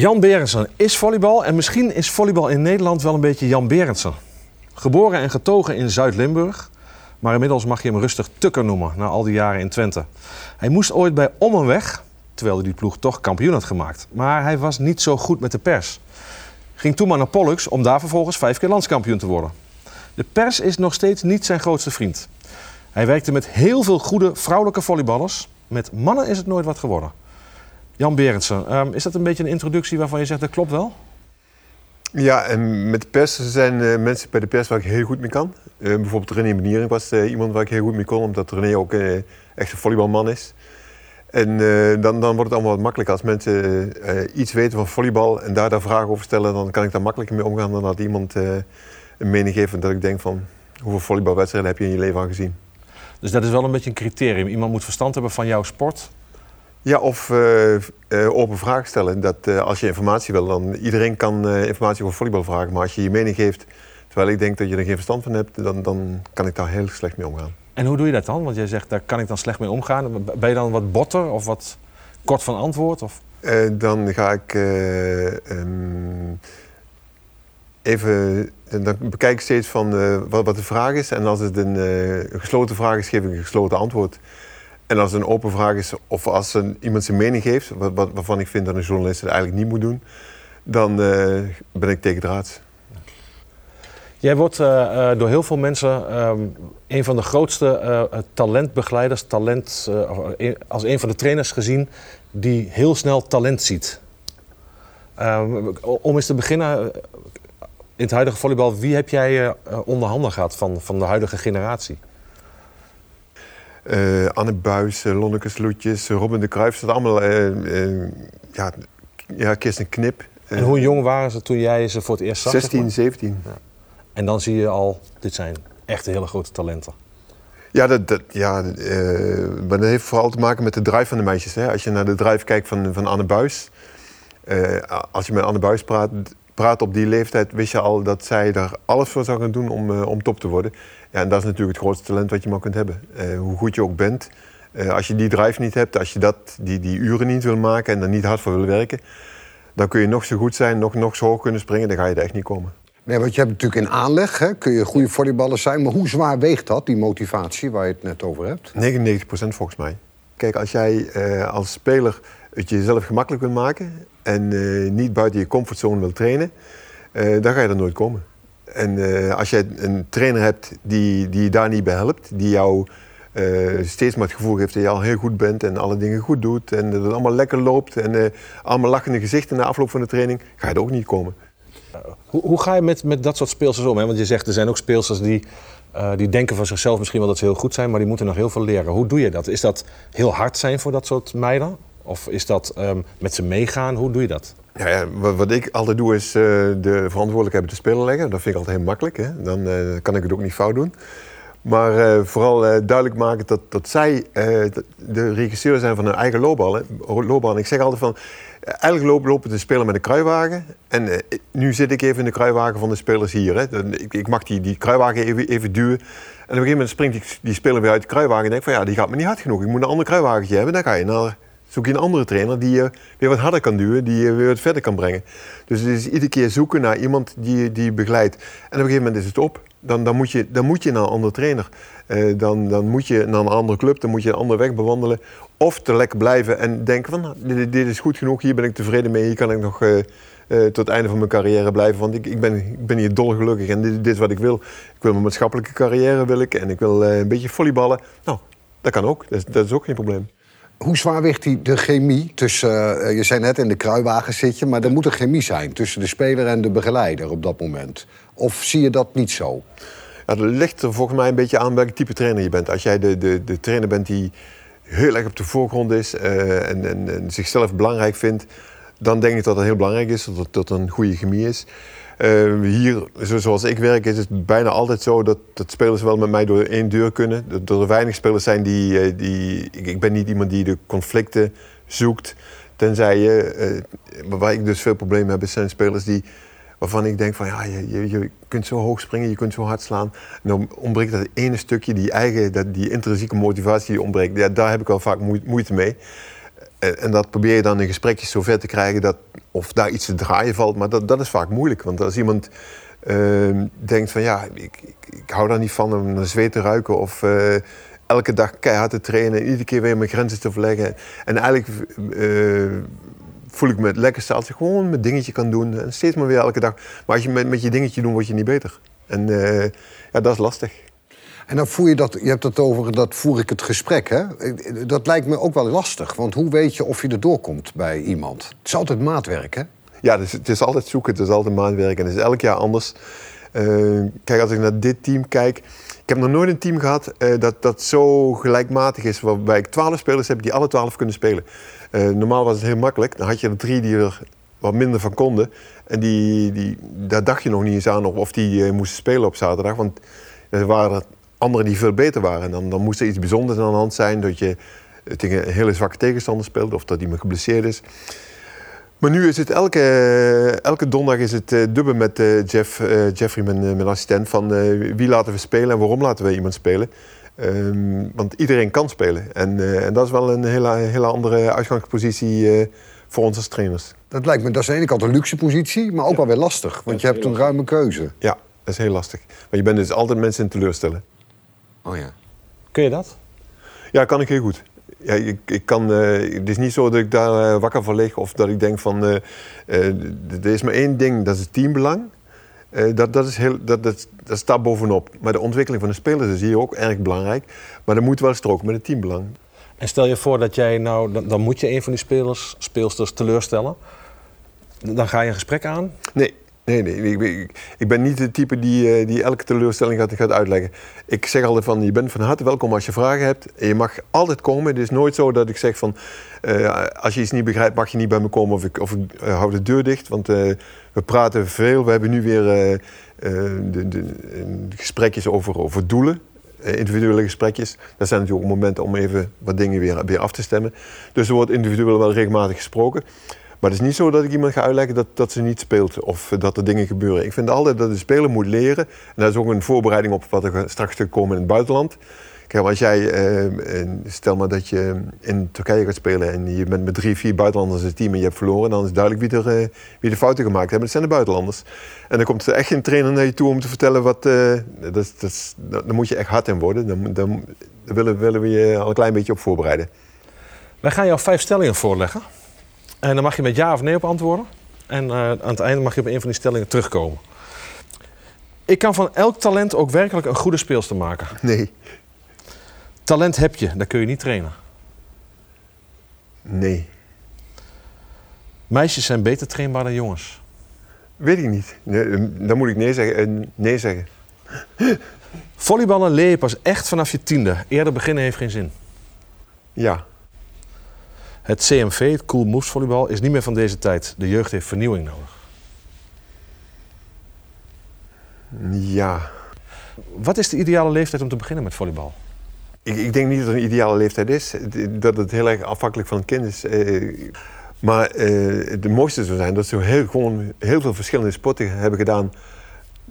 Jan Berendsen is volleybal en misschien is volleybal in Nederland wel een beetje Jan Berendsen. Geboren en getogen in Zuid-Limburg, maar inmiddels mag je hem rustig Tukker noemen na al die jaren in Twente. Hij moest ooit bij Ommen weg, terwijl hij die ploeg toch kampioen had gemaakt. Maar hij was niet zo goed met de pers. Ging toen maar naar Pollux om daar vervolgens vijf keer landskampioen te worden. De pers is nog steeds niet zijn grootste vriend. Hij werkte met heel veel goede vrouwelijke volleyballers. Met mannen is het nooit wat geworden. Jan Berendsen, um, is dat een beetje een introductie waarvan je zegt dat klopt wel? Ja, en met de pers zijn uh, mensen bij de pers waar ik heel goed mee kan. Uh, bijvoorbeeld René Beniering was uh, iemand waar ik heel goed mee kon, omdat René ook echt een volleybalman is. En dan, dan wordt het allemaal wat makkelijker. Als mensen iets weten van volleybal en daar, daar vragen over stellen, dan kan ik daar makkelijker mee omgaan dan dat iemand een mening geeft dat ik denk van hoeveel volleybalwedstrijden heb je in je leven al gezien. Dus dat is wel een beetje een criterium. Iemand moet verstand hebben van jouw sport ja, of uh, uh, open vragen stellen. Dat uh, als je informatie wil, dan iedereen kan informatie over volleybal vragen. Maar als je je mening geeft, terwijl ik denk dat je er geen verstand van hebt, dan, dan kan ik daar heel slecht mee omgaan. En hoe doe je dat dan? Want jij zegt, daar kan ik dan slecht mee omgaan. Ben je dan wat botter of wat kort van antwoord? Of? dan ga ik um, even. Dan bekijk ik steeds van wat, wat, de vraag is. En als het een, een gesloten vraag is, geef ik een gesloten antwoord. En als een open vraag is, of als een, iemand zijn mening geeft, wat, waarvan ik vind dat een journalist het eigenlijk niet moet doen, dan uh, ben ik tegendraads. Jij wordt uh, uh, door heel veel mensen um, een van de grootste talentbegeleiders, talent, als een van de trainers gezien die heel snel talent ziet. Um, om eens te beginnen, in het huidige volleybal, wie heb jij onder handen gehad van, van de huidige generatie? Uh, Anne Buis, uh, Lonneke Sloetjes, Robin de Cruijff. Dat allemaal, ja, ja, Kirsten Knip. En hoe jong waren ze toen jij ze voor het eerst zag? 16, 17. Ja. En dan zie je al, dit zijn echt hele grote talenten. Ja, dat, dat, ja maar dat heeft vooral te maken met de drive van de meisjes. Hè. Als je naar de drive kijkt van, van Anne Buis. als je met Anne Buis praat, praat op die leeftijd, wist je al dat zij daar alles voor zou gaan doen om, om top te worden. Ja, en dat is natuurlijk het grootste talent wat je maar kunt hebben. Uh, hoe goed je ook bent, uh, als je die drive niet hebt, als je dat, die, die uren niet wil maken en er niet hard voor wil werken, dan kun je nog zo goed zijn, nog, nog zo hoog kunnen springen, dan ga je er echt niet komen. Nee, want je hebt natuurlijk in aanleg, hè, kun je goede volleyballer zijn, maar hoe zwaar weegt dat, die motivatie waar je het net over hebt? 99% volgens mij. Kijk, als jij als speler het jezelf gemakkelijk wil maken en niet buiten je comfortzone wil trainen, dan ga je er nooit komen. En uh, als je een trainer hebt die, die je daar niet bij helpt, die jou steeds maar het gevoel geeft dat je al heel goed bent en alle dingen goed doet en dat het allemaal lekker loopt en allemaal lachende gezichten na afloop van de training, ga je er ook niet komen. Hoe, hoe ga je met, met dat soort speelsters om? Hè? Want je zegt er zijn ook speelsters die, die denken van zichzelf misschien wel dat ze heel goed zijn, maar die moeten nog heel veel leren. Hoe doe je dat? Is dat heel hard zijn voor dat soort meiden? Of is dat um, met ze meegaan? Hoe doe je dat? Ja, ja, wat ik altijd doe is uh, de verantwoordelijkheid de speler leggen. Dat vind ik altijd heel makkelijk. Hè? Dan uh, kan ik het ook niet fout doen. Maar uh, vooral duidelijk maken dat, dat zij de regisseur zijn van hun eigen loopbaan. Ik zeg altijd van, eigenlijk lopen de speler met een kruiwagen. En nu zit ik even in de kruiwagen van de spelers hier. Hè? Ik, ik, mag die, die kruiwagen even, even duwen. En op een gegeven moment springt die, die speler weer uit de kruiwagen en denkt van ja, die gaat me niet hard genoeg. Ik moet een ander kruiwagentje hebben. Dan ga je naar zoek je een andere trainer die je weer wat harder kan duwen, die je weer wat verder kan brengen. Dus het is iedere keer zoeken naar iemand die, die je begeleidt. En op een gegeven moment is het op. Dan, dan, moet, je, dan moet je naar een andere trainer. Uh, dan, dan moet je naar een andere club, dan moet je een andere weg bewandelen. Of te lekker blijven en denken van, nou, dit, is goed genoeg, hier ben ik tevreden mee, hier kan ik nog uh, uh, tot het einde van mijn carrière blijven. Want ik, ik, ben, ik ben hier dolgelukkig en dit, dit, is wat ik wil. Ik wil mijn maatschappelijke carrière wil en ik wil een beetje volleyballen. Nou, dat kan ook, dat is, dat is ook geen probleem. Hoe zwaar weegt die, de chemie tussen, uh, je zei net in de kruiwagen zit je, maar er moet een chemie zijn tussen de speler en de begeleider op dat moment. Of zie je dat niet zo? Ja, dat ligt er volgens mij een beetje aan welke type trainer je bent. Als jij de, de, de trainer bent die heel erg op de voorgrond is uh, en, en, zichzelf belangrijk vindt, dan denk ik dat het heel belangrijk is dat, dat een goede chemie is. Uh, hier, zoals ik werk, is het bijna altijd zo dat, dat spelers wel met mij door één deur kunnen. Dat er weinig spelers zijn die. Eh, die ik, ik ben niet iemand die de conflicten zoekt. Tenzij je. Uh, waar ik dus veel problemen heb, zijn spelers die. Waarvan ik denk van ja, je, je, kunt zo hoog springen, je kunt zo hard slaan. Dan ontbreekt dat ene stukje, die eigen, dat, die intrinsieke motivatie die ontbreekt. Ja, daar heb ik wel vaak moeite mee. En, en dat probeer je dan in gesprekjes zover te krijgen dat of daar iets te draaien valt. Maar dat, dat is vaak moeilijk. Want als iemand ehm, denkt van ja, ik, ik, ik, hou daar niet van om naar zweet te ruiken of eh, elke dag keihard te trainen, iedere keer weer mijn grenzen te verleggen. En eigenlijk eh, voel ik me het lekkerste als gewoon mijn dingetje kan doen. En steeds maar weer elke dag. Maar als je met, met je dingetje doet, word je niet beter. En uh, ja, dat is lastig. En dan voer je dat, je hebt het over, dat voer ik het gesprek, hè? Dat lijkt me ook wel lastig. Want hoe weet je of je er doorkomt bij iemand? Het is altijd maatwerk, hè? Ja, het is altijd zoeken, het is altijd maatwerk. En het is elk jaar anders. Uh, kijk, als ik naar dit team kijk... Ik heb nog nooit een team gehad uh, dat, dat zo gelijkmatig is... waarbij ik twaalf spelers heb die alle twaalf kunnen spelen. Uh, normaal was het heel makkelijk. Dan had je er drie die er wat minder van konden. En die, die, daar dacht je nog niet eens aan of die moesten spelen op zaterdag. Want er waren anderen die veel beter waren. Dan, dan moest er iets bijzonders aan de hand zijn. Dat je tegen een hele zwakke tegenstander speelt of dat iemand geblesseerd is. Maar nu is het elke, elke donderdag is het uh, dubbel met uh, Jeff, uh, Jeffrey, mijn, mijn assistent, van wie laten we spelen en waarom laten we iemand spelen. Um, want iedereen kan spelen. En, en, dat is wel een hele, hele andere uitgangspositie voor ons als trainers. Dat lijkt me, dat is aan de ene kant een luxe positie, maar ook ja. wel weer lastig. Want je hebt een ruime keuze. Ja, dat is heel lastig. Maar je bent dus altijd mensen in teleurstellen. Oh ja. Kun je dat? Ja, kan ik heel goed. Ja, ik, ik kan, uh, het is niet zo dat ik daar uh, wakker van lig of dat ik denk van... Uh, er is maar één ding, dat is het teambelang. dat, dat, is heel, dat, dat, dat staat bovenop. Maar de ontwikkeling van de spelers is hier ook erg belangrijk. Maar dat moet wel stroken met het teambelang. En stel je voor dat jij nou... Dan, dan moet je een van die spelers, speelsters teleurstellen. Dan ga je een gesprek aan? Nee, Nee, nee ik, ik, ben niet de type die, die elke teleurstelling gaat, uitleggen. Ik zeg altijd van, je bent van harte welkom als je vragen hebt. En je mag altijd komen. Het is nooit zo dat ik zeg van, uh, als je iets niet begrijpt mag je niet bij me komen of ik, of ik uh, hou de deur dicht. Want we praten veel. We hebben nu weer de, de, gesprekjes over, over doelen. individuele gesprekjes. Dat zijn natuurlijk ook momenten om even wat dingen weer, weer af te stemmen. Dus er wordt individueel wel regelmatig gesproken. Maar het is niet zo dat ik iemand ga uitleggen dat, dat ze niet speelt of dat er dingen gebeuren. Ik vind altijd dat de speler moet leren. En dat is ook een voorbereiding op wat er straks gaat komen in het buitenland. Kijk, als jij, eh, stel maar dat je in Turkije gaat spelen en je bent met drie, vier buitenlanders in het team en je hebt verloren, dan is duidelijk wie, er, uh, wie de fouten gemaakt hebben. Dat zijn de buitenlanders. En dan komt er echt geen trainer naar je toe om te vertellen wat. Dat, dat, daar moet je echt hard in worden. Dan, dan, daar willen, willen we je al een klein beetje op voorbereiden. Wij gaan jou vijf stellingen voorleggen. En dan mag je met ja of nee op antwoorden. En uh, aan het einde mag je op een van die stellingen terugkomen. Ik kan van elk talent ook werkelijk een goede speelster maken. Nee. Talent heb je, dat kun je niet trainen. Nee. Meisjes zijn beter trainbaar dan jongens. Weet ik niet. Nee, dan moet ik nee zeggen. Eh, nee zeggen. Volleyballen leer je pas echt vanaf je tiende. Eerder beginnen heeft geen zin. Ja. Het CMV, het Cool Moves volleybal, is niet meer van deze tijd. De jeugd heeft vernieuwing nodig. Ja. Wat is de ideale leeftijd om te beginnen met volleybal? Ik, ik denk niet dat er een ideale leeftijd is. Dat het heel erg afhankelijk van het kind is. Eh, maar uh, het mooiste zou zijn dat ze heel, gewoon heel veel verschillende sporten hebben gedaan.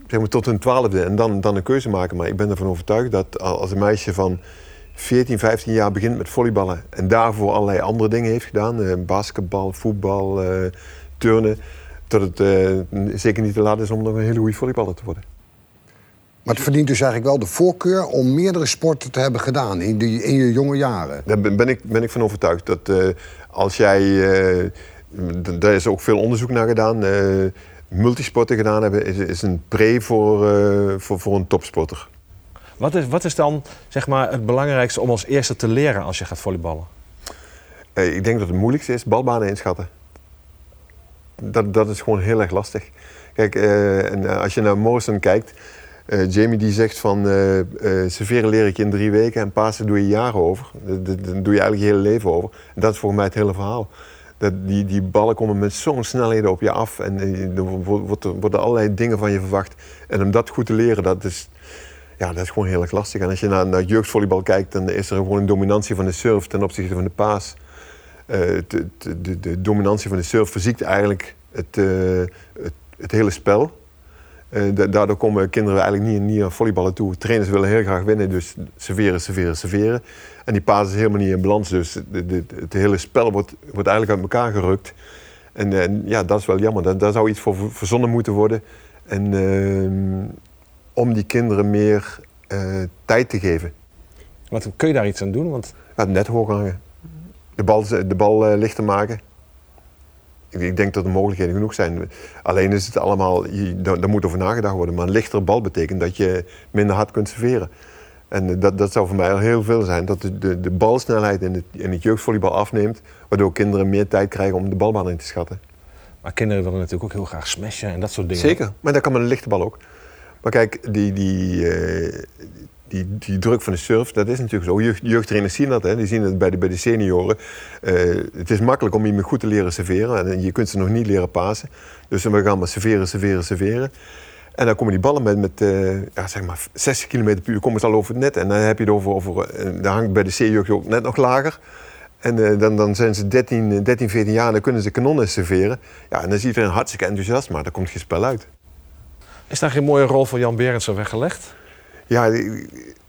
Zeg maar, tot hun twaalfde en dan, dan een keuze maken. Maar ik ben ervan overtuigd dat als een meisje van 14, 15 jaar begint met volleyballen en daarvoor allerlei andere dingen heeft gedaan, eh, basketbal, voetbal, eh, turnen, dat het eh, zeker niet te laat is om nog een hele goede volleyballer te worden. Maar het verdient dus eigenlijk wel de voorkeur om meerdere sporten te hebben gedaan in, die, in je jonge jaren. Daar ben ik, ben ik van overtuigd. Dat als jij. daar is ook veel onderzoek naar gedaan. multisporten gedaan hebben is, is een pre voor, voor, voor een topsporter. Wat is, wat is dan zeg maar, het belangrijkste om als eerste te leren als je gaat volleyballen? ik denk dat het moeilijkste is balbanen inschatten. Dat, dat is gewoon heel erg lastig. Kijk, uh, en eh, als je naar Morrison kijkt, uh, Jamie die zegt van serveren leer ik in drie weken en Pasen doe je jaren over. Dan doe je eigenlijk je hele leven over. Dat is volgens mij het hele verhaal. Dat die, die ballen komen met zo'n snelheden op je af en er worden allerlei dingen van je verwacht. En om dat goed te leren, dat is, ja, dat is gewoon heel erg lastig. En als je naar, naar jeugdvolleybal kijkt, dan is er gewoon een dominantie van de surf ten opzichte van de paas. Uh, de, de, de, dominantie van de surf verziekt eigenlijk het, uh, het, hele spel. Eh, da- daardoor komen kinderen eigenlijk niet, niet aan volleyballen toe. Trainers willen heel graag winnen, dus serveren, serveren, serveren. En die paas is helemaal niet in balans. Dus het hele spel wordt, wordt eigenlijk uit elkaar gerukt. En, en ja, dat is wel jammer. Daar, daar zou iets voor ver- verzonnen moeten worden. En ehm, om die kinderen meer eh, tijd te geven. Wat, kun je daar iets aan doen? Want Ja, het net hoog hangen. De bal, de bal eh, lichter maken. Ik, ik denk dat er mogelijkheden genoeg zijn. Alleen is het allemaal, je, daar, daar moet over nagedacht worden. Maar een lichtere bal betekent dat je minder hard kunt serveren. En eh, dat, dat zou voor mij al heel veel zijn. Dat de, de, de balsnelheid in het, in het jeugdvolleybal afneemt. Waardoor kinderen meer tijd krijgen om de balbaan in te schatten. maar kinderen willen natuurlijk ook heel graag smashen en dat soort dingen. Zeker, maar dat kan met een lichte bal ook. Maar kijk, die, die, eh, die, die druk van de surf, dat is natuurlijk zo. Jeugd, jeugdtrainers zien dat, hè. die zien het bij de, bij de senioren. Eh, het is makkelijk om iemand goed te leren serveren en je kunt ze nog niet leren pasen. Dus we gaan maar serveren, serveren, serveren. En dan komen die ballen met, met eh, ja, zeg maar 60 km per uur komen ze al over het net. En dan heb je het over, over hangt bij de C-jeugd ook net nog lager. En dan, dan zijn ze 13, 13, 14 jaar en dan kunnen ze kanonnen serveren. Ja, en dan is iedereen hartstikke enthousiast, maar daar komt geen spel uit. Is daar geen mooie rol voor Jan Berendsen weggelegd? Ja,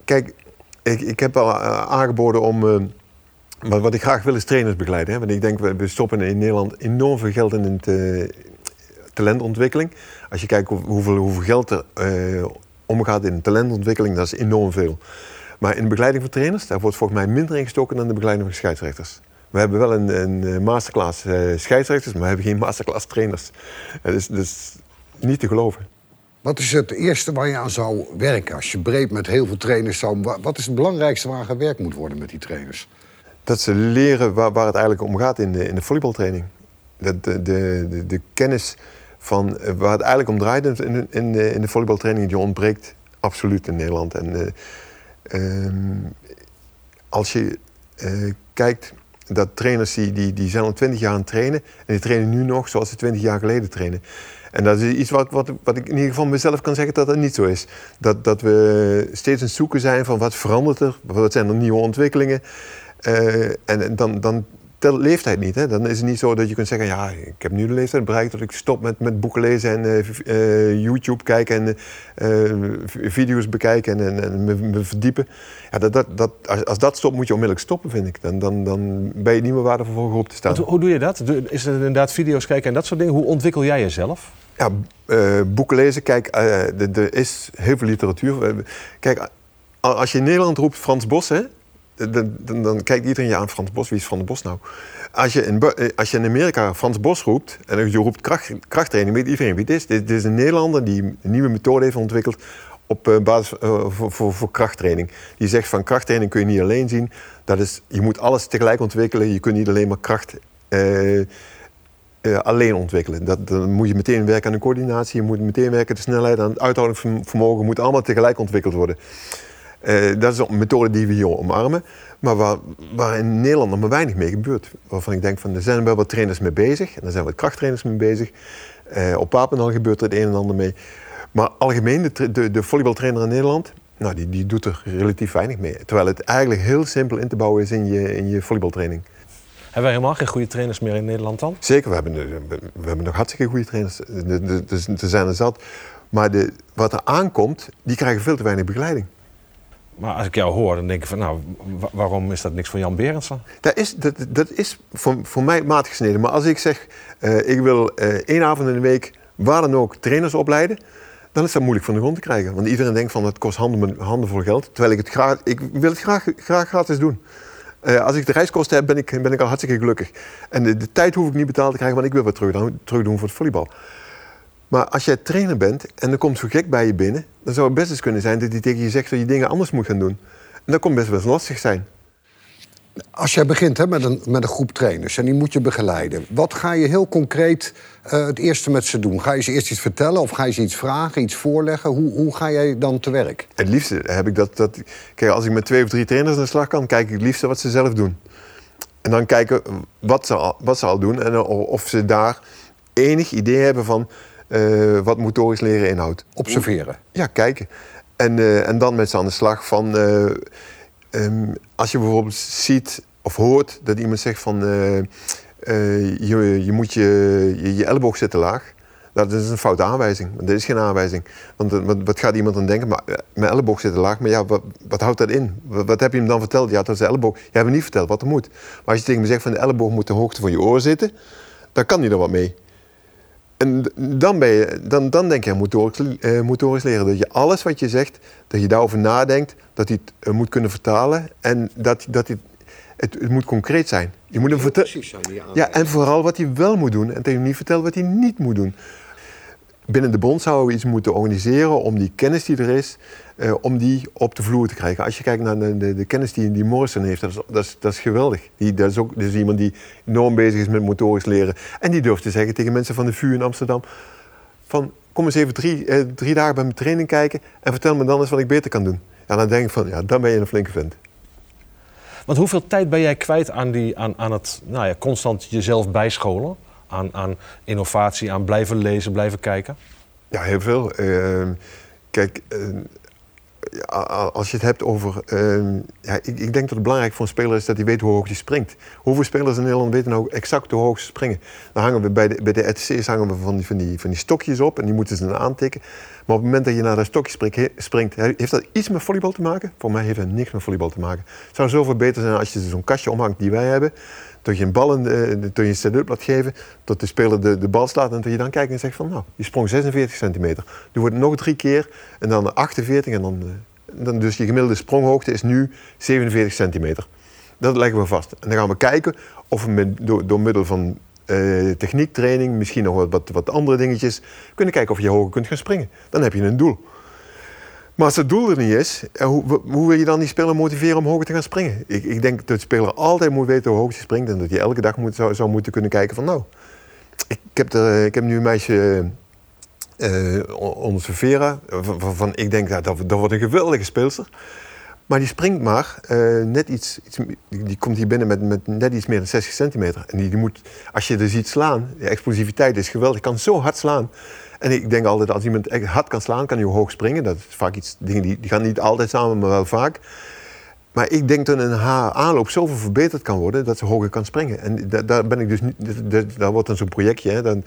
kijk, ik, ik heb al eh, aangeboden om. eh, maar wat ik graag wil is trainers begeleiden. Hè? Want ik denk, we stoppen in Nederland enorm veel geld in het, eh, talentontwikkeling. Als je kijkt hoe- hoeveel, hoeveel geld er eh, omgaat in talentontwikkeling, dat is enorm veel. Maar in de begeleiding van trainers, daar wordt volgens mij minder in gestoken dan de begeleiding van scheidsrechters. We hebben wel een, een eh, masterclass eh, scheidsrechters, maar we hebben geen masterclass trainers. Dat is, is niet te geloven. Wat is het eerste waar je aan zou werken? Als je breed met heel veel trainers zou... wa- Wat is het belangrijkste waar gewerkt moet worden met die trainers? Dat ze leren waar, waar het eigenlijk om gaat in de, in de volleybaltraining. Dat de, de, de, kennis van eh, waar het eigenlijk om draait in, in, in de, in de volleybaltraining, die ontbreekt absoluut in Nederland. En eh, ehm, als je eh, kijkt dat trainers die, die, die zijn al twintig jaar aan het trainen en die trainen nu nog zoals ze twintig jaar geleden trainen. En dat is iets wat, wat, wat ik in ieder geval mezelf kan zeggen dat dat niet zo is. Dat, dat we steeds aan het zoeken zijn van wat verandert er, wat zijn er nieuwe ontwikkelingen. Eh, en dan, dan telt leeftijd niet. Hè? Dan is het niet zo dat je kunt zeggen, ja, ik heb nu de leeftijd bereikt dat ik stop met, met boeken lezen en eh, eh, YouTube kijken en eh, video's bekijken en, en, me, me verdiepen. Ja, dat, dat, dat, als, als dat stopt, moet je onmiddellijk stoppen, vind ik. Dan, dan, dan ben je niet meer waardevol voor groep te staan. Want hoe, doe je dat? Is het inderdaad video's kijken en dat soort dingen? Hoe ontwikkel jij jezelf? Ja, boeken lezen. Kijk, er- is heel veel literatuur. Kijk, als je in Nederland roept Frans Bos, hè, dan, dan, dan kijkt iedereen je aan Frans Bos. Wie is Frans Bos nou? Als je in, eh, als je in Amerika Frans Bos roept en je roept kracht, krachttraining, weet iedereen wie het is. Dit, is een Nederlander die een nieuwe methode heeft ontwikkeld op eh, basis eh, voor, voor, voor krachttraining. Die zegt van krachttraining kun je niet alleen zien. Dat is, je moet alles tegelijk ontwikkelen. Je kunt niet alleen maar kracht alleen ontwikkelen. Dat, dan moet je meteen werken aan de coördinatie, je moet meteen werken aan de snelheid, aan het uithoudingsvermogen, moet allemaal tegelijk ontwikkeld worden. Eh, dat is een methode die we hier omarmen, maar waar, waar in Nederland nog maar weinig mee gebeurt. Waarvan ik denk van, er zijn wel wat trainers mee bezig, en er zijn wat krachttrainers mee bezig. Eh, op Papendal gebeurt er het een en ander mee. Maar algemeen, de, de, de volleybaltrainer in Nederland, nou, die, die doet er relatief weinig mee. Terwijl het eigenlijk heel simpel in te bouwen is in je, in je volleybaltraining. Hebben wij helemaal geen goede trainers meer in Nederland dan? Zeker, we hebben, we we hebben nog hartstikke goede trainers. Er- er- er- Er zijn er zat. Maar de, wat er aankomt, die krijgen veel te weinig begeleiding. Maar als ik jou hoor, dan denk ik van nou, wa- waarom is dat niks voor Jan Berendsen? Dat is, dat, dat is voor, voor mij maat gesneden. Maar als ik zeg, eh, ik wil eh, één avond in de week waar dan ook trainers opleiden, dan is dat moeilijk van de grond te krijgen. Want iedereen denkt van het kost handen, handenvol geld. Terwijl ik het graag, ik wil het graag, graag gratis doen. Eh, als ik de reiskosten heb, ben ik, ben ik al hartstikke gelukkig. En de, de tijd hoef ik niet betaald te krijgen, want ik wil wat terug, terug doen voor het volleybal. Maar als jij trainer bent en er komt zo gek bij je binnen, dan zou het best eens kunnen zijn dat hij tegen je zegt dat je dingen anders moet gaan doen. En dat kon best wel eens lastig zijn. Als jij begint hè, met, een, met een groep trainers en die moet je begeleiden... wat ga je heel concreet eh, het eerste met ze doen? Ga je ze eerst iets vertellen of ga je ze iets vragen, iets voorleggen? Hoe, hoe ga jij dan te werk? Het liefste heb ik dat, dat... Kijk, als ik met twee of drie trainers aan de slag kan, kijk ik het liefste wat ze zelf doen. En dan kijken wat ze al, wat ze al doen en of ze daar enig idee hebben van eh, wat motorisch leren inhoudt. Observeren. Ja, kijken. En, eh, en dan met ze aan de slag van... eh, ehm, als je bijvoorbeeld ziet of hoort dat iemand zegt van... je, je moet je, je, je elleboog zitten laag. Dat is een foute aanwijzing. Want dit is geen aanwijzing. Want wat, wat gaat iemand dan denken? Maar, mijn elleboog zit te laag. Maar ja, wat, wat houdt dat in? Wat, wat heb je hem dan verteld? Ja, dat is de elleboog. Je hebt me niet verteld wat er moet. Maar als je tegen me zegt van de elleboog moet de hoogte van je oor zitten, dan kan hij er wat mee. En dan, ben je, dan, dan denk je aan motorisch, eh, motorisch leren. Dat je alles wat je zegt, dat je daarover nadenkt, dat hij het eh, moet kunnen vertalen. En dat, dat hij, het, het moet concreet zijn. Je moet hem vertellen. Ja, en vooral wat hij wel moet doen. En tegen hem niet vertellen wat hij niet moet doen. Binnen de bond zouden we iets moeten organiseren om die kennis die er is, eh, om die op de vloer te krijgen. Als je kijkt naar de, de, de kennis die, die Morrison heeft, dat is, dat is, geweldig. Die, dat is ook is iemand die enorm bezig is met motorisch leren. En die durft te zeggen tegen mensen van de VU in Amsterdam, van kom eens even drie, eh, drie dagen bij mijn training kijken en vertel me dan eens wat ik beter kan doen. Ja, dan denk ik van, ja, dan ben je een flinke vent. Want hoeveel tijd ben jij kwijt aan, die, aan, aan het nou ja, constant jezelf bijscholen? Aan, aan innovatie, aan blijven lezen, blijven kijken? Ja, heel veel. Ehm, kijk, ehm, als je het hebt over. ehm, ja, ik, ik denk dat het belangrijk voor een speler is dat hij weet hoe hoog hij springt. Hoeveel spelers in Nederland weten nou exact hoe hoog ze springen? Dan hangen we bij de, bij de RTC's hangen we van die, van, die, van die stokjes op en die moeten ze dan aantikken. Maar op het moment dat je naar dat stokje springt, springt, he- heeft dat iets met volleybal te maken? Voor mij heeft dat niks met volleybal te maken. Het zou zoveel beter zijn als je zo'n kastje omhangt die wij hebben. Dat je een bal in, eh, dat je een set-up laat geven, dat de speler de, de bal slaat en dat je dan kijkt en zegt van nou, je sprong 46 centimeter. Nu wordt het nog drie keer en dan 48 en dan, eh, dan dus je gemiddelde spronghoogte is nu 47 centimeter. Dat leggen we vast. En dan gaan we kijken of we door, door middel van eh, techniektraining, misschien nog wat, wat andere dingetjes, kunnen kijken of je hoger kunt gaan springen. Dan heb je een doel. Maar als het doel er niet is, eh, hoe, wil je dan die speler motiveren om hoger te gaan springen? Ik, ik denk dat de speler altijd moet weten hoe hoog hij springt en dat hij elke dag moet, zou, zou moeten kunnen kijken van nou, ik, heb, ik heb nu een meisje onder Vera, van, ik denk dat, dat, dat wordt een geweldige speelster. Maar die springt maar eh, net iets, iets die, die komt hier binnen met, met net iets meer dan 60 centimeter. En die, die moet, als je er ziet slaan, de explosiviteit is geweldig, kan zo hard slaan. En ik denk altijd, als iemand echt hard kan slaan, kan hij hoog springen. Dat is vaak iets, dingen die, die gaan niet altijd samen, maar wel vaak. Maar ik denk dat een aanloop zoveel verbeterd kan worden dat ze hoger kan springen. En da- daar ben ik dus niet. wordt dan zo'n projectje, hè, dan,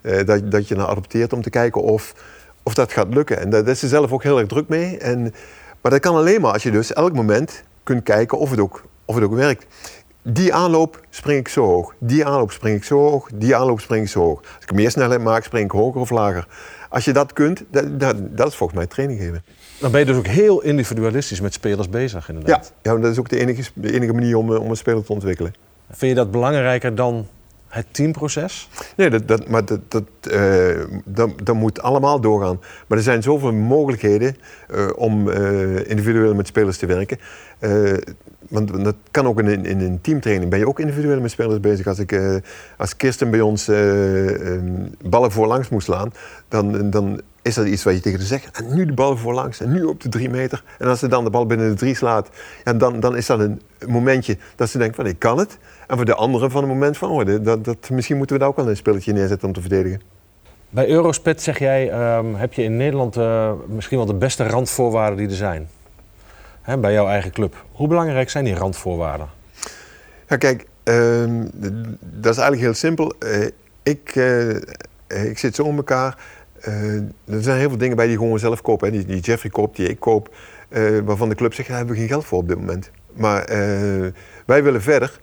eh, dat, dat je naar adopteert om te kijken of, of dat gaat lukken. En daar is ze zelf ook heel erg druk mee. En, maar dat kan alleen maar als je dus elk moment kunt kijken of het ook, of het ook werkt. Die aanloop spring ik zo hoog. Die aanloop spring ik zo hoog. Die aanloop spring ik zo hoog. Als ik meer snelheid maak, spring ik hoger of lager. Als je dat kunt, dat, dat, dat is volgens mij training geven. Dan ben je dus ook heel individualistisch met spelers bezig, Ja, inderdaad. ja dat is ook de enige, de enige manier om, eh, om een speler te ontwikkelen. Vind je dat belangrijker dan het teamproces? Nee, dat, dat, maar dat, dat, eh, dat, dat moet allemaal doorgaan. Maar er zijn zoveel mogelijkheden eh, om individueel met spelers te werken. Want dat kan ook in, in een teamtraining. Ben je ook individueel met spelers bezig. Als, ik, eh, als Kirsten bij ons eh, eh, ballen voorlangs moest slaan, dan, dan is dat iets wat je tegen zegt. En nu de bal voorlangs en nu op de drie meter. En als ze dan de bal binnen de drie slaat, ja, dan, dan is dat een momentje dat ze denkt van ik kan het. En voor de anderen van een moment van oh, dat, dat, misschien moeten we daar ook wel een spelletje neerzetten om te verdedigen. Bij Eurospet zeg jij, ehm, heb je in Nederland eh, misschien wel de beste randvoorwaarden die er zijn. Hè, bij jouw eigen club. Hoe belangrijk zijn die randvoorwaarden? Ja, kijk, ehm, dat is eigenlijk heel simpel. Eh, ik, eh, ik zit zo in elkaar. Eh, er zijn heel veel dingen bij die gewoon zelf kopen. Hè. Die, die Jeffrey koopt, die ik koop. waarvan de club zegt, daar hebben we geen geld voor op dit moment. Maar wij willen verder.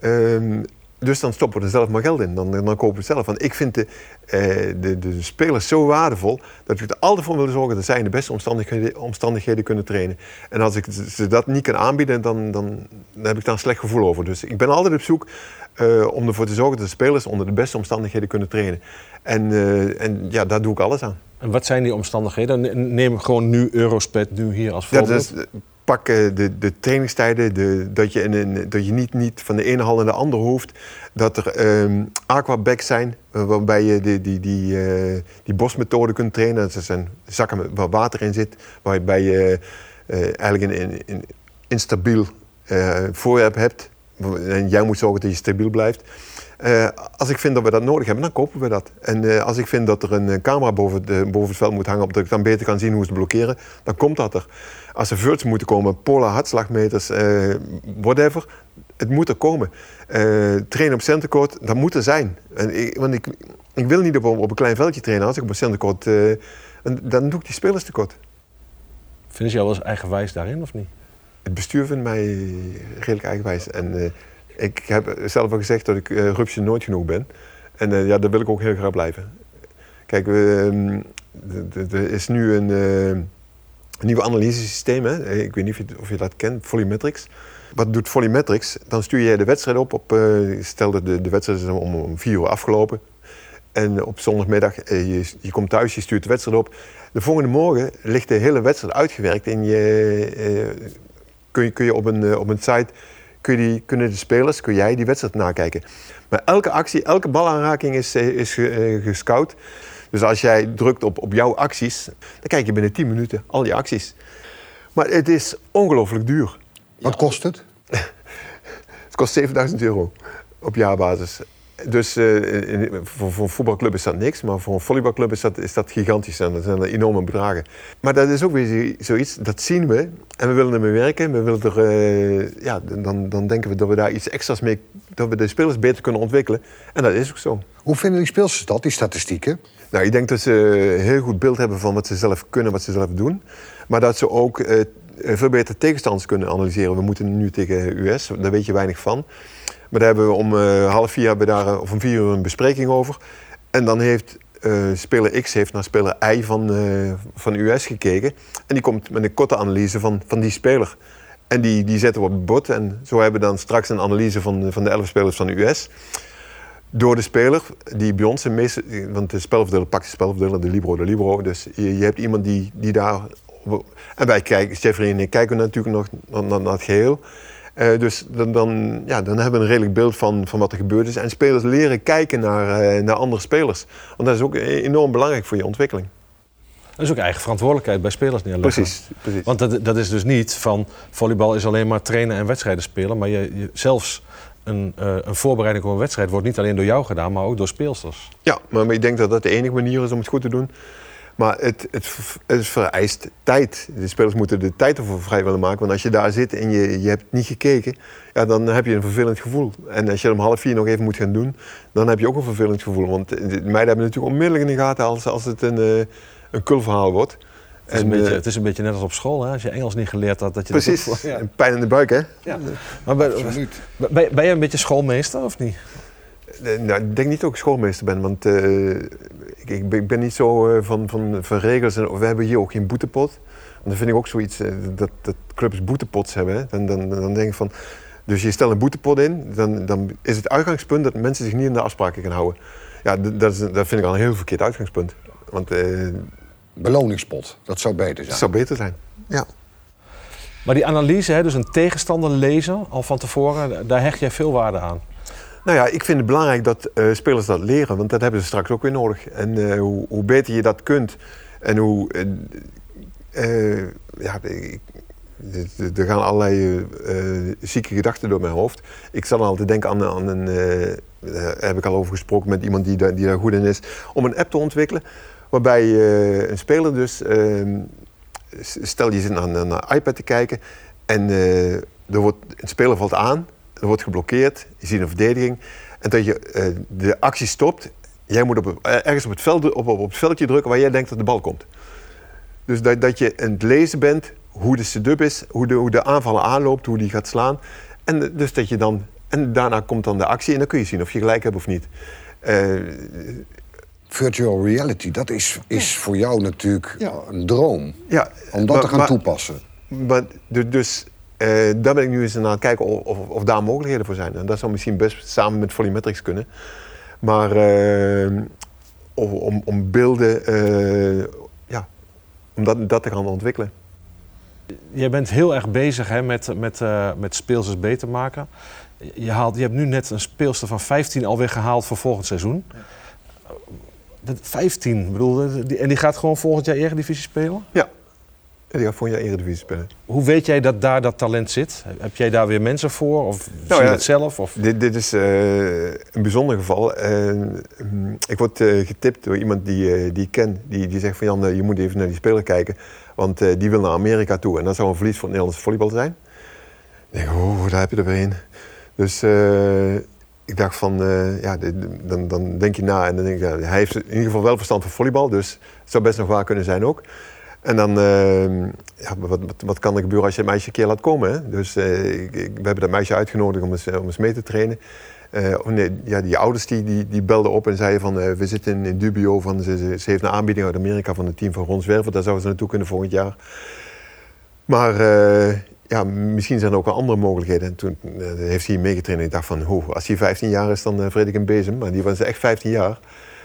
Ehm, dus dan stoppen we er zelf maar geld in. Dan, dan kopen we het zelf. Want ik vind de, eh, de, de spelers zo waardevol dat ik er altijd voor wil zorgen dat zij in de beste omstandigheden, omstandigheden kunnen trainen. En als ik ze dat niet kan aanbieden, dan, dan, dan heb ik daar een slecht gevoel over. Dus ik ben altijd op zoek eh, om ervoor te zorgen dat de spelers onder de beste omstandigheden kunnen trainen. En, eh, en ja, daar doe ik alles aan. En wat zijn die omstandigheden? Ne- Neem gewoon nu Eurospet nu hier als voorbeeld. Pak de, de trainingstijden, de, dat je, dat je niet, niet van de ene hal naar de andere hoeft. Dat er aquabacks zijn, eh, waarbij je die, die, die, eh, die bosmethode kunt trainen. Dat zijn zakken waar water in zit, waarbij je eh, eigenlijk een, een, instabiel voorwerp hebt. En jij moet zorgen dat je stabiel blijft. Als ik vind dat we dat nodig hebben, dan kopen we dat. En als ik vind dat er een camera boven het, boven het veld moet hangen, opdat ik dan beter kan zien hoe ze blokkeren, dan komt dat er. Als er virts moeten komen, polar hartslagmeters, eh, whatever, het moet er komen. Eh, trainen op centercourt, dat moet er zijn. En ik, want ik, ik wil niet op, op een klein veldje trainen. Als ik op een centercourt, uh, dan, doe ik die spelers tekort. Vinden ze jou wel eens eigenwijs daarin, of niet? Het bestuur vindt mij redelijk eigenwijs. En uh, ik heb zelf al gezegd dat ik uh, rupsje nooit genoeg ben. En uh, ja, daar wil ik ook heel graag blijven. Kijk, ehm, er is nu een, een nieuw analysesysteem. Hè? Ik weet niet of je, of je, dat kent, Volumetrics. Wat doet Volumetrics? Dan stuur je de wedstrijd op. op stel dat de, de wedstrijd is om, om vier uur afgelopen. En op zondagmiddag, je, je komt thuis, je stuurt de wedstrijd op. De volgende morgen ligt de hele wedstrijd uitgewerkt en je, kun je, kun je op, een, op een site kun kunnen de spelers, kun jij die wedstrijd nakijken. Maar elke actie, elke balaanraking is, is gescout. Dus als jij drukt op, op jouw acties, dan kijk je binnen 10 minuten al die acties. Maar het is ongelooflijk duur. Wat kost het? het kost 7000 euro op jaarbasis. Dus uh, voor, voor, een voetbalclub is dat niks, maar voor een volleybalclub is dat, is dat gigantisch en dat zijn enorme bedragen. Maar dat is ook weer zoiets, dat zien we en we willen ermee werken. We willen er, uh, ja, dan, dan denken we dat we daar iets extra's mee, dat we de spelers beter kunnen ontwikkelen. En dat is ook zo. Hoe vinden die speelsters dat, die statistieken? Nou, ik denk dat ze een heel goed beeld hebben van wat ze zelf kunnen, wat ze zelf doen. Maar dat ze ook uh, veel beter tegenstanders kunnen analyseren. We moeten nu tegen US, daar weet je weinig van. Maar daar hebben we om uh, half vier hebben we daar, of om vier uur een bespreking over. En dan heeft speler X heeft naar speler Y van, uh, van US gekeken. En die komt met een korte analyse van, van die speler. En die, die zetten we op het bord. En zo hebben we dan straks een analyse van, van de elf spelers van de US. Door de speler die bij ons, meeste, want de spelverdeler pakt de spelverdeler, de libero, de libero. Dus je, je hebt iemand die, die daar... En wij kijken, Jeffrey en ik kijken natuurlijk nog naar, naar het geheel. Uh, dus dan, dan, ja, dan hebben we een redelijk beeld van, van wat er gebeurd is. En spelers leren kijken naar, uh, naar andere spelers. Want dat is ook enorm belangrijk voor je ontwikkeling. Dat is ook eigen verantwoordelijkheid bij spelers neerleggen. Precies, precies. Want dat, dat is dus niet van volleybal is alleen maar trainen en wedstrijden spelen. Maar je, je zelfs een, uh, een, voorbereiding op een wedstrijd wordt niet alleen door jou gedaan, maar ook door speelsters. Ja, maar ik denk dat dat de enige manier is om het goed te doen. Maar het, het, het, vereist tijd. De spelers moeten de tijd ervoor vrij willen maken. Want als je daar zit en je, je hebt niet gekeken, ja, dan heb je een vervelend gevoel. En als je om half vier nog even moet gaan doen, dan heb je ook een vervelend gevoel. Want de meiden hebben natuurlijk onmiddellijk in de gaten als, als het een, uh, een kulverhaal wordt. Het is, en, een beetje, het is een beetje net als op school, hè? als je Engels niet geleerd had. Dat je precies, dat ja. pijn in de buik, hè? Ja. Maar ben, ben, ben je een beetje schoolmeester of niet? Nou, ik denk niet dat ik schoolmeester ben, want uh, ik, ik, ben niet zo uh, van, van, van regels. En, we hebben hier ook geen boetepot. Want dan vind ik ook zoiets uh, dat, dat clubs boetepots hebben. Hè. Dan, dan, dan denk ik van. Dus je stelt een boetepot in, dan, dan is het uitgangspunt dat mensen zich niet in de afspraken gaan houden. Ja, dat, is, dat vind ik al een heel verkeerd uitgangspunt. Want, Beloningspot, dat zou beter zijn. Dat zou beter zijn, ja. Maar die analyse, hè, dus een tegenstander lezen al van tevoren, daar hecht jij veel waarde aan. Nou ja, ik vind het belangrijk dat uh, spelers dat leren, want dat hebben ze straks ook weer nodig. En uh, hoe, hoe, beter je dat kunt en hoe. Uh, ja, er gaan allerlei zieke gedachten door mijn hoofd. Ik zal altijd denken aan, aan een. daar heb ik al over gesproken met iemand die, daar, die daar goed in is. Om een app te ontwikkelen waarbij een speler dus. Ehm, stel je zit naar een iPad te kijken en er wordt, een speler valt aan er wordt geblokkeerd, je ziet een verdediging. En dat je uh, de actie stopt. Jij moet op, uh, ergens op het, veld, op, op, het veldje drukken waar jij denkt dat de bal komt. Dus dat, dat je aan het lezen bent hoe de setup is, hoe de, hoe de aanloopt, hoe die gaat slaan. En, dus dat je dan, en daarna komt dan de actie en dan kun je zien of je gelijk hebt of niet. Uh, Virtual reality, dat is, is voor jou natuurlijk ja. een droom. Ja, om dat maar, te gaan maar, toepassen. Maar, dus uh, daar ben ik nu eens aan het kijken of, of, of, daar mogelijkheden voor zijn. En dat zou misschien best samen met Volumetrics kunnen. Maar uh, om, om, beelden, uh, ja, om dat, dat te gaan ontwikkelen. Jij bent heel erg bezig hè, met, met, met speelsters beter maken. Je, haalt, je hebt nu net een speelster van 15 alweer gehaald voor volgend seizoen. Ja. 15, bedoel, en die gaat gewoon volgend jaar Eredivisie spelen? Ja, die gaat voor jaar Eredivisie spelen. Hoe weet jij dat daar dat talent zit? Heb jij daar weer mensen voor? Of nou zie je ja, het zelf? Of? Dit, dit is uh, een bijzonder geval. Uh, ik word uh, getipt door iemand die, die ik ken. Die, die zegt van Jan, je moet even naar die speler kijken. Want die wil naar Amerika toe. En dat zou een verlies voor het Nederlandse volleybal zijn. Ik denk, oh, daar heb je er weer een. Dus eh, ik dacht van, eh, ja, dan, dan denk je na en dan denk je, ja, hij heeft in ieder geval wel verstand van volleybal, dus het zou best nog waar kunnen zijn ook. En dan, eh, ja, wat, wat, wat kan er gebeuren als je het meisje een keer laat komen? Hè? Dus eh, ik, ik- we hebben dat meisje uitgenodigd om eens, om eens mee te trainen. Eh, nee, ja, die ouders die, die, die belden op en zeiden van, eh, we zitten in, dubio van, ze, ze, heeft een aanbieding uit Amerika van het team van Ron Zwerver, daar zouden ze naartoe kunnen volgend jaar. Maar eh, ja, misschien zijn er ook wel andere mogelijkheden. En toen eh, heeft hij meegetraind en ik dacht van, ho, als hij 15 jaar is, dan uh, vreet ik een bezem. Maar die was echt 15 jaar.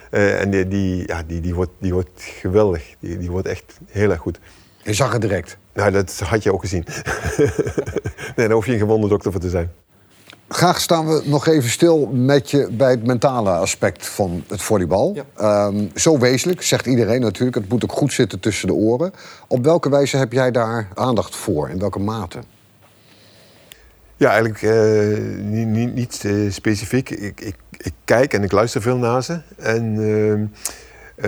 Eh, en die, die, ja, die, die, wordt, die wordt geweldig. Die, die wordt echt heel erg goed. Je zag het direct. Nou, dat had je ook gezien. nee, daar hoef je geen wonderdokter voor te zijn. Graag staan we nog even stil met je bij het mentale aspect van het volleybal. Ja. Ehm, zo wezenlijk, zegt iedereen natuurlijk. Het moet ook goed zitten tussen de oren. Op welke wijze heb jij daar aandacht voor? In welke mate? Ja, eigenlijk eh, niet, niet, niet eh, specifiek. Ik, ik, ik kijk en ik luister veel naar ze. En ehm,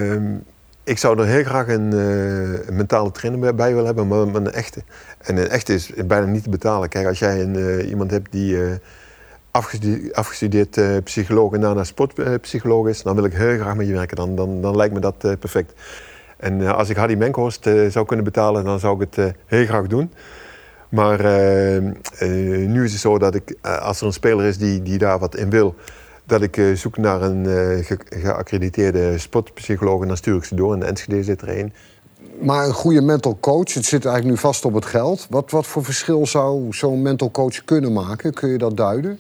ehm, ik zou er heel graag een, eh, een mentale trainer bij- bij willen hebben, maar, maar een echte. En een echte is bijna niet te betalen. Kijk, als jij een, iemand hebt die afgestudeerd, afgestudeerd eh, psycholoog en daarna sportpsycholoog is, dan wil ik heel graag met je werken. Dan, dan, dan lijkt me dat eh, perfect. En eh, als ik Hardy Menkhorst eh, zou kunnen betalen, dan zou ik het eh, heel graag doen. Maar eh, eh, nu is het zo dat ik, eh, als er een speler is die, die daar wat in wil, dat ik eh, zoek naar een eh, ge- geaccrediteerde sportpsycholoog en dan stuur ik ze door. En de Enschede zit er één. Maar een goede mental coach, het zit eigenlijk nu vast op het geld. Wat, wat voor verschil zou zo'n mental coach kunnen maken? Kun je dat duiden?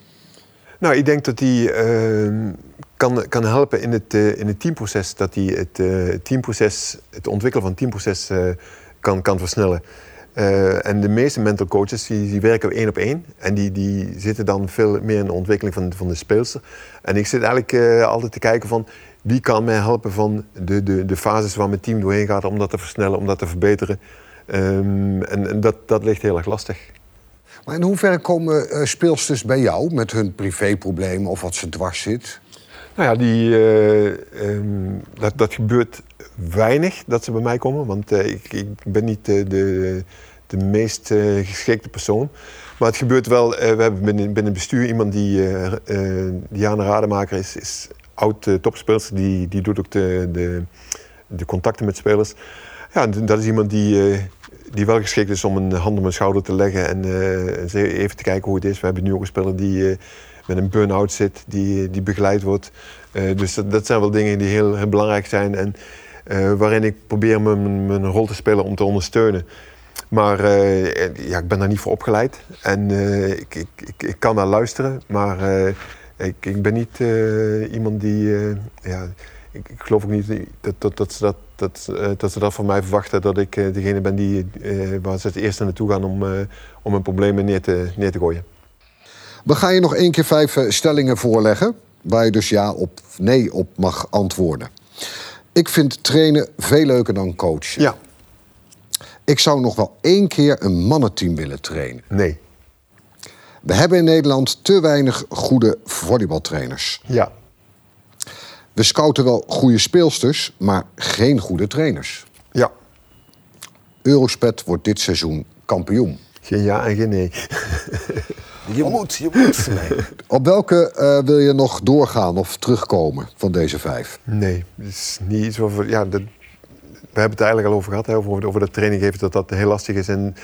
Nou, ik denk dat die eh, kan, kan helpen in het, eh, in het teamproces. Dat het eh, teamproces, het ontwikkelen van het teamproces eh, kan, kan versnellen. En de meeste mental coaches die, die werken één op één. En die, die zitten dan veel meer in de ontwikkeling van, van de speelster. En ik zit eigenlijk altijd te kijken van wie kan mij helpen van de, de, de fases waar mijn team doorheen gaat om dat te versnellen, om dat te verbeteren. Ehm, en en dat, dat ligt heel erg lastig. Maar in hoeverre komen eh, speelsters bij jou met hun privéproblemen of wat ze dwars zit? Nou ja, die, eh, ehm, dat, dat gebeurt weinig dat ze bij mij komen. Want eh, ik, ik ben niet eh, de, de meest geschikte persoon. Maar het gebeurt wel. we hebben binnen, binnen het bestuur iemand die, Diana Rademaker is, is oud uh, topspeelster. Die, die doet ook de, de, de contacten met spelers. Ja, dat is iemand die, die wel geschikt is om een hand op mijn schouder te leggen en eh, eens even te kijken hoe het is. We hebben nu ook een speler die eh, met een burn-out zit, die, die begeleid wordt. Eh, dus dat, zijn wel dingen die heel, belangrijk zijn en eh, waarin ik probeer mijn, mijn rol te spelen om te ondersteunen. Maar eh, ja, ik ben daar niet voor opgeleid en eh, ik, ik, ik, ik kan naar luisteren, maar eh, ik, ik ben niet eh, iemand die. eh, ja, ik, ik geloof ook niet dat, dat, dat, ze dat, dat, eh, dat ze dat van mij verwachten dat ik eh, degene ben die, eh, waar ze het eerste naartoe gaan om, om hun problemen neer te, neer te gooien. We gaan je nog één keer vijf stellingen voorleggen... waar je dus ja of nee op mag antwoorden. Ik vind trainen veel leuker dan coachen. Ja, Ik zou nog wel één keer een mannenteam willen trainen. nee, We hebben in Nederland te weinig goede volleybaltrainers. ja, We scouten wel goede speelsters, maar geen goede trainers. ja. Eurospet wordt dit seizoen kampioen. Geen ja en geen nee. Je moet, je moet. Nee. Op welke eh, wil je nog doorgaan of terugkomen van deze vijf? Nee, het is niet iets over. Ja, dat, we hebben het eigenlijk al over gehad, hè, over, over dat training geven, dat dat heel lastig is. En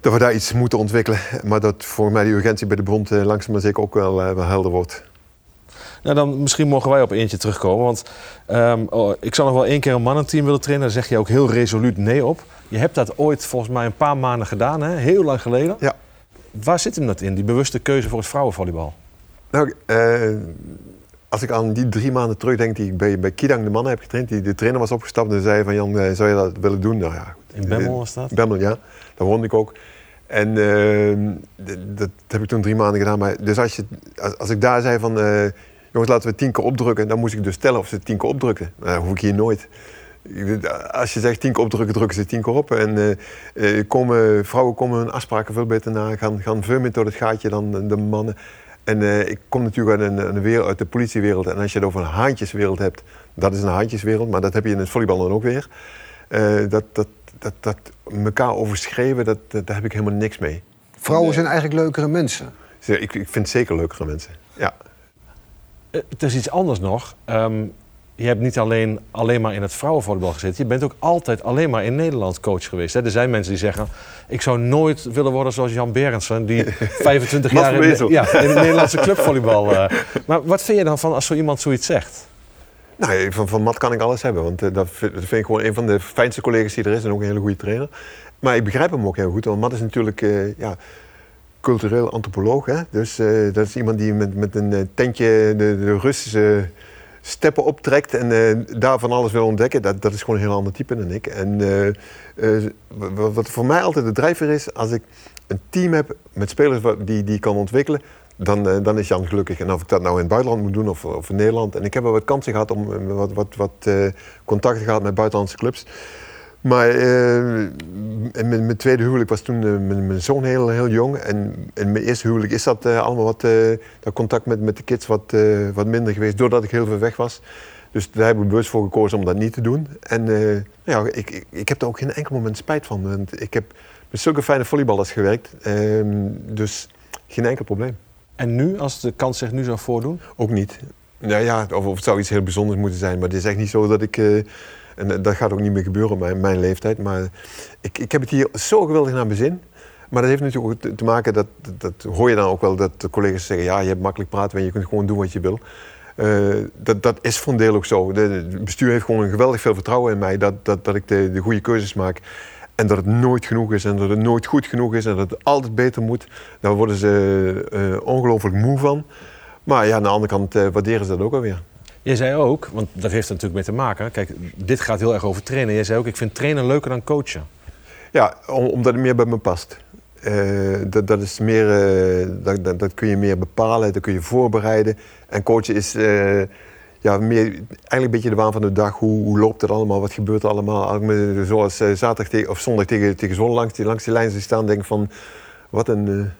dat we daar iets moeten ontwikkelen. Maar dat volgens mij die urgentie bij de bond eh, langzaam maar zeker ook wel, eh, wel helder wordt. Nou, dan misschien mogen wij op eentje terugkomen. Want ehm, oh, ik zou nog wel één keer een mannenteam willen trainen. Daar zeg je ook heel resoluut nee op. Je hebt dat ooit volgens mij een paar maanden gedaan, hè? heel lang geleden. Ja. Waar zit hem dat in, die bewuste keuze voor het vrouwenvolleybal? Nou, eh, als ik aan die drie maanden terugdenk die ik bij, bij Kidang de mannen heb getraind, die de trainer was opgestapt en zei van Jan, eh, zou je dat willen doen? Nou ja, goed. In Bemmel was dat? Bemmel, ja. Daar woonde ik ook. En eh, d- dat heb ik toen drie maanden gedaan. Maar dus als, je, als, als ik daar zei van, eh, jongens laten we tien keer opdrukken, dan moest ik dus tellen of ze tien keer opdrukten. Nou, dat hoef ik hier nooit. Als je zegt tien keer opdrukken, drukken ze tien keer op. En eh, eh, komen, vrouwen komen hun afspraken veel beter na, gaan, gaan veel meer door het gaatje dan de, mannen. En eh, ik kom natuurlijk uit, een, een wereld, uit de politiewereld. En als je het over een haantjeswereld hebt, dat is een haantjeswereld. Maar dat heb je in het volleybal dan ook weer. Dat, dat, dat, dat elkaar overschreven, dat, dat, daar heb ik helemaal niks mee. Vrouwen zijn eigenlijk leukere mensen. Ik, ik vind zeker leukere mensen. Ja. Eh, Het is iets anders nog. Ehm, je hebt niet alleen, alleen maar in het vrouwenvolleybal gezeten. Je bent ook altijd alleen maar in Nederland coach geweest. Hè? Er zijn mensen die zeggen... ik zou nooit willen worden zoals Jan Berendsen... die 25 jaar in, Mazzelwezel. ja, in het Nederlandse clubvolleybal... eh. Maar wat vind je dan van als zo iemand zoiets zegt? Nou, van, van Matt kan ik alles hebben. Want eh, dat, vind, dat vind ik gewoon een van de fijnste collega's die er is. En ook een hele goede trainer. Maar ik begrijp hem ook heel goed. Want Matt is natuurlijk ja, cultureel antropoloog. Hè? Dus eh, dat is iemand die met, met een eh, tentje de, de Russische steppen optrekt. En eh, daar van alles wil ontdekken. Dat, dat is gewoon een heel ander type dan ik. En wat voor mij altijd de drijver is. Als ik een team heb met spelers die, die kan ontwikkelen dan, dan is Jan gelukkig. En of ik dat nou in het buitenland moet doen of, of in Nederland. En ik heb wel wat kansen gehad om wat, wat, wat contacten gehad met buitenlandse clubs. Maar in mijn, mijn tweede huwelijk was toen eh, mijn, mijn zoon heel, heel jong. En in mijn eerste huwelijk is dat eh, allemaal wat, dat contact met, met de kids wat, wat minder geweest. Doordat ik heel veel weg was. Dus daar heb ik bewust voor gekozen om dat niet te doen. En nou ja, ik, ik, ik heb er ook geen enkel moment spijt van. Want ik heb met zulke fijne volleyballers gewerkt. Ehm, dus geen enkel probleem. En nu, als de kans zich nu zou voordoen? Ook niet. Nou ja, of, of het zou iets heel bijzonders moeten zijn. Maar het is echt niet zo dat ik... en eh, dat gaat ook niet meer gebeuren op mijn, mijn leeftijd. Maar ik, ik heb het hier zo geweldig naar mijn zin. Maar dat heeft natuurlijk ook te- maken, dat, dat, hoor je dan ook wel, dat de collega's zeggen... ja, je hebt makkelijk praten en je kunt gewoon doen wat je wil. Eh, dat, dat is voor deel ook zo. Het bestuur heeft gewoon geweldig veel vertrouwen in mij... dat, dat, dat ik de, de goede keuzes maak. En dat het nooit genoeg is en dat het nooit goed genoeg is... en dat het altijd beter moet. Daar worden ze eh, ongelooflijk moe van. Maar ja, aan de andere kant waarderen ze dat ook alweer. Jij zei ook, want daar heeft het natuurlijk mee te maken. Kijk, dit gaat heel erg over trainen. Jij zei ook, ik vind trainen leuker dan coachen. Ja, om- omdat het meer bij me past. Eh, dat, dat, is meer, eh, dat, dat, dat kun je meer bepalen, dat kun je voorbereiden. En coachen is eh, ja, meer, eigenlijk een beetje de waan van de dag. Hoe, hoe loopt het allemaal? Wat gebeurt er allemaal? Zoals zaterdag of zondag tegen, tegen Zwolle langs die, langs die lijn staan, denk van... Wat een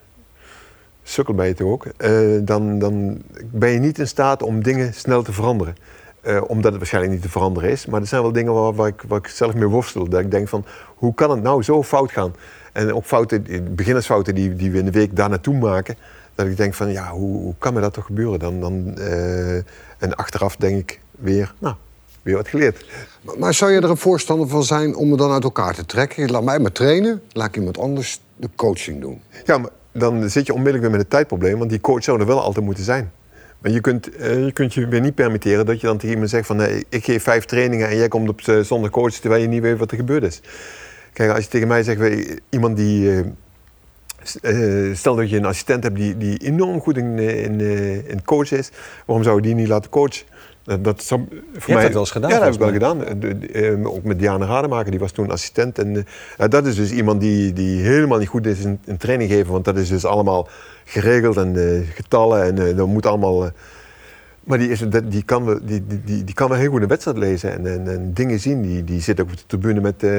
sukkel ben je toch ook. Eh, dan, dan ben je niet in staat om dingen snel te veranderen. Eh, omdat het waarschijnlijk niet te veranderen is. Maar er zijn wel dingen waar, waar, ik, waar ik zelf mee worstel. Dat ik denk van, hoe kan het nou zo fout gaan? En ook fouten, beginnersfouten die, die we in de week daar naartoe maken. Dat ik denk van, ja, hoe, hoe kan me dat toch gebeuren? Dan, dan, eh, en achteraf denk ik weer, nou, weer wat geleerd. Maar- Maar zou je er een voorstander van zijn om het dan uit elkaar te trekken? Laat mij maar trainen, laat ik iemand anders de coaching doen. Ja, maar dan zit je onmiddellijk weer met een tijdprobleem. Want die coach zou er wel altijd moeten zijn. Maar je kunt, eh, je kunt je weer niet permitteren dat je dan tegen iemand zegt van... nee, ik geef vijf trainingen en jij komt op eh, zondag coach... terwijl je niet weet wat er gebeurd is. Kijk, als je tegen mij zegt, iemand die... eh, stel dat je een assistent hebt die, die enorm goed in, in, in coachen is... waarom zou je die niet laten coachen? Dat, dat voor hebt dat wel eens gedaan, Ja, dat heb ik wel gedaan. De- de- eh, ook met Diana Rademaker, die was toen assistent. En eh, ja, dat is dus iemand die, die helemaal niet goed is in, in training geven. Want dat is dus allemaal geregeld en eh, getallen en eh, dat moet allemaal... eh, maar die, is, die, kan wel, die, die, die, die kan wel heel goed een wedstrijd lezen en, en, en dingen zien. Die, die zit ook op de tribune met, eh,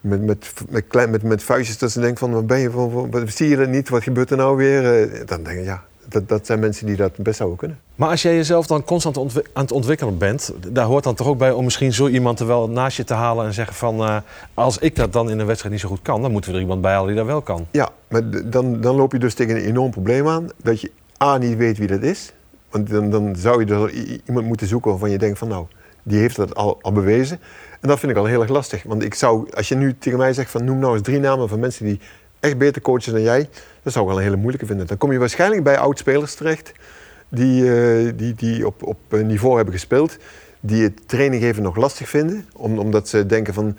met, met, met, klein, met, met vuistjes dat ze denkt van, wat ben je, van, wat, zie je dat niet? Wat gebeurt er nou weer? Eh, dan denk ik, ja, dat, dat zijn mensen die dat best zouden kunnen. Maar als jij jezelf dan constant aan het ontwikkelen bent, daar hoort dan toch ook bij om misschien zo iemand er wel naast je te halen en zeggen van eh, als ik dat dan in een wedstrijd niet zo goed kan, dan moeten we er iemand bij halen die dat wel kan. Ja, maar dan, dan loop je dus tegen een enorm probleem aan. Dat je A, niet weet wie dat is. Want dan, dan zou je er i- iemand moeten zoeken waarvan je denkt van nou, die heeft dat al, al bewezen. En dat vind ik al heel erg lastig. Want ik zou, als je nu tegen mij zegt van noem nou eens drie namen van mensen die echt beter coachen dan jij. Dat zou ik wel een hele moeilijke vinden. Dan kom je waarschijnlijk bij oud-spelers terecht. Die, eh, die, die op, op niveau hebben gespeeld. Die het training geven nog lastig vinden. Om, omdat ze denken van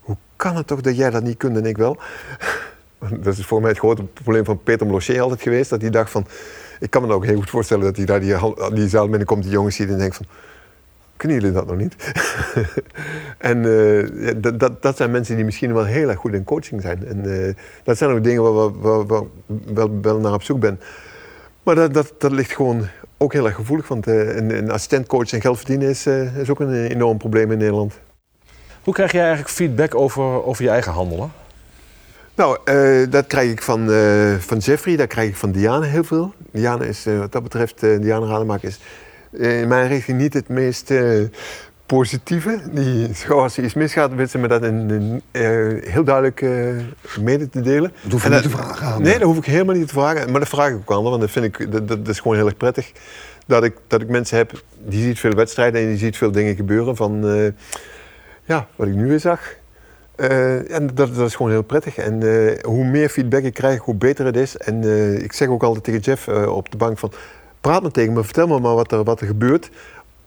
hoe kan het toch dat jij dat niet kunt en ik wel? Dat is voor mij het grote probleem van Peter Blocher altijd geweest. Dat hij dacht van... Ik kan me ook heel goed voorstellen dat hij daar die, die zaal binnenkomt, die jongens ziet en denkt van... Kunnen jullie dat nog niet? en eh, ja, dat, dat, dat zijn mensen die misschien wel heel erg goed in coaching zijn. En eh, dat zijn ook dingen waar waar, wel, wel naar op zoek ben. Maar dat, dat, dat ligt gewoon ook heel erg gevoelig. Want eh, een, een assistentcoach en geld verdienen is, is ook een enorm probleem in Nederland. Hoe krijg jij eigenlijk feedback over, over je eigen handelen? Nou, dat krijg ik van, eh, van Jeffrey, dat krijg ik van Diana heel veel. Diana is, wat dat betreft, Diana Rademaker is in mijn richting niet het meest eh, positieve. Die, als er iets misgaat, weet ze me dat in, in, uh, heel duidelijk uh, mede te delen. Dat hoef je niet te vragen aan. Nee, dat hoef ik helemaal niet te vragen. Maar dat vraag ik ook aan, want dat vind ik dat, dat, is gewoon heel erg prettig. Dat ik, dat ik mensen heb, die ziet veel wedstrijden en die ziet veel dingen gebeuren van... Uh, ja, wat ik nu weer zag. en dat, dat, is gewoon heel prettig. En hoe meer feedback ik krijg, hoe beter het is. En ik zeg ook altijd tegen Jeff op de bank van... Praat me tegen me, vertel me maar wat er, wat er gebeurt.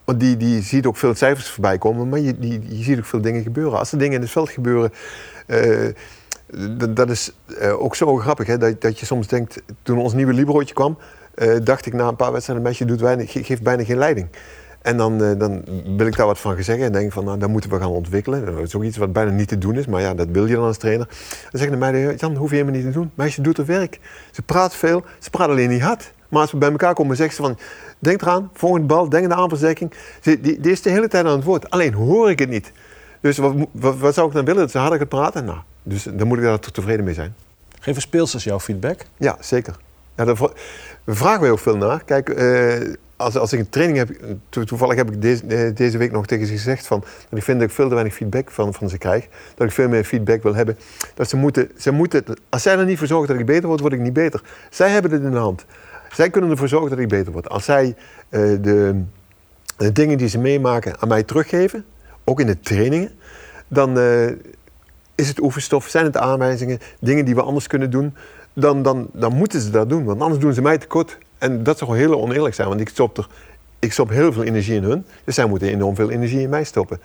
Want die, die ziet ook veel cijfers voorbij komen, maar je, die, je ziet ook veel dingen gebeuren. Als er dingen in het veld gebeuren, uh, dat is uh, ook zo grappig. Hè? Dat, dat je soms denkt, toen ons nieuwe Librootje kwam, uh, dacht ik na een paar wedstrijden, meisje doet weinig, geeft bijna geen leiding. En dan, dan wil ik daar wat van zeggen en denk van, nou, dat moeten we gaan ontwikkelen. Dat is ook iets wat bijna niet te doen is, maar ja, dat wil je dan als trainer. Dan zeggen de meiden, Jan, hoef je helemaal niet te doen. Meisje doet haar werk. Ze praat veel, ze praat alleen niet hard. Maar als we bij elkaar komen, zeggen ze van... Denk eraan, volgende bal, denk aan de aanverzekking. Die, die, is de hele tijd aan het woord. Alleen hoor ik het niet. Dus wat, wat, zou ik dan willen? Dat ze harder gaat praten? Nou, dus dan moet ik daar toch tevreden mee zijn. Geven speelsters jouw feedback? Ja, zeker. Ja, daar vragen wij ook veel naar. Kijk, uh, als, als ik een training heb... toevallig heb ik deze, eh, deze week nog tegen ze gezegd... Van, dat ik vind dat ik veel te weinig feedback van, van ze krijg. Dat ik veel meer feedback wil hebben. Dat ze moeten, ze moeten... Als zij er niet voor zorgen dat ik beter word, word ik niet beter. Zij hebben het in de hand. Zij kunnen ervoor zorgen dat ik beter word. Als zij uh, de, de, dingen die ze meemaken aan mij teruggeven, ook in de trainingen, dan uh, is het oefenstof, zijn het aanwijzingen, dingen die we anders kunnen doen, dan, dan, dan moeten ze dat doen. Want anders doen ze mij tekort. En dat zou heel oneerlijk zijn, want ik stop, er, ik stop heel veel energie in hun. Dus zij moeten enorm veel energie in mij stoppen.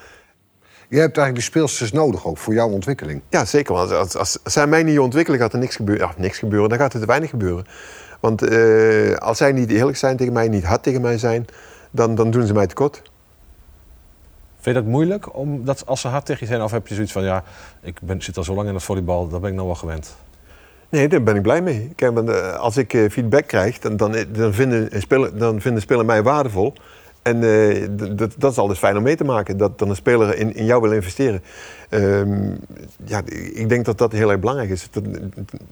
Je hebt eigenlijk de speelsters nodig ook voor jouw ontwikkeling. Ja, zeker. Want als, als, als zij mij niet ontwikkelen, gaat er niks gebeuren. Ja, niks gebeuren, dan gaat er te weinig gebeuren. Want uh, als zij niet eerlijk zijn tegen mij, niet hard tegen mij zijn, dan, dan doen ze mij tekort. Vind je dat moeilijk om dat als ze hard tegen je zijn? Of heb je zoiets van, ja, ik ben, zit al zo lang in het volleybal, daar ben ik nou wel gewend? Nee, daar ben ik blij mee. Kijk, eh, als ik eh, feedback krijg, dan, dan, dan, vinden, speler, dan vinden spelers mij waardevol. En uh, dat, dat is altijd fijn om mee te maken, dat dan een speler in, in jou wil investeren. Uh, ja, ik denk dat dat heel erg belangrijk is. Dat,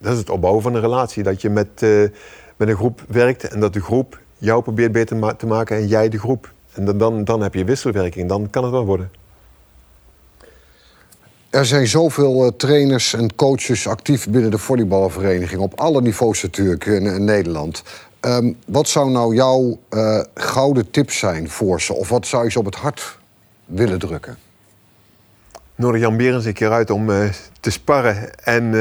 dat is het opbouwen van een relatie. Dat je met, uh, met een groep werkt en dat de groep jou probeert beter te maken en jij de groep. En dan, dan, dan heb je wisselwerking, dan kan het wel worden. Er zijn zoveel uh, trainers en coaches actief binnen de volleybalvereniging... op alle niveaus natuurlijk in Nederland. Um, wat zou nou jouw uh, gouden tip zijn voor ze? Of wat zou je ze op het hart willen drukken? Nodig Jan Berens een keer uit om uh, te sparren en uh,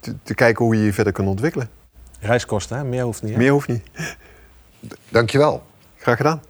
te, te, kijken hoe je je verder kunt ontwikkelen. Reiskosten, hè? meer hoeft niet. Hè? Meer hoeft niet. Dankjewel. Graag gedaan.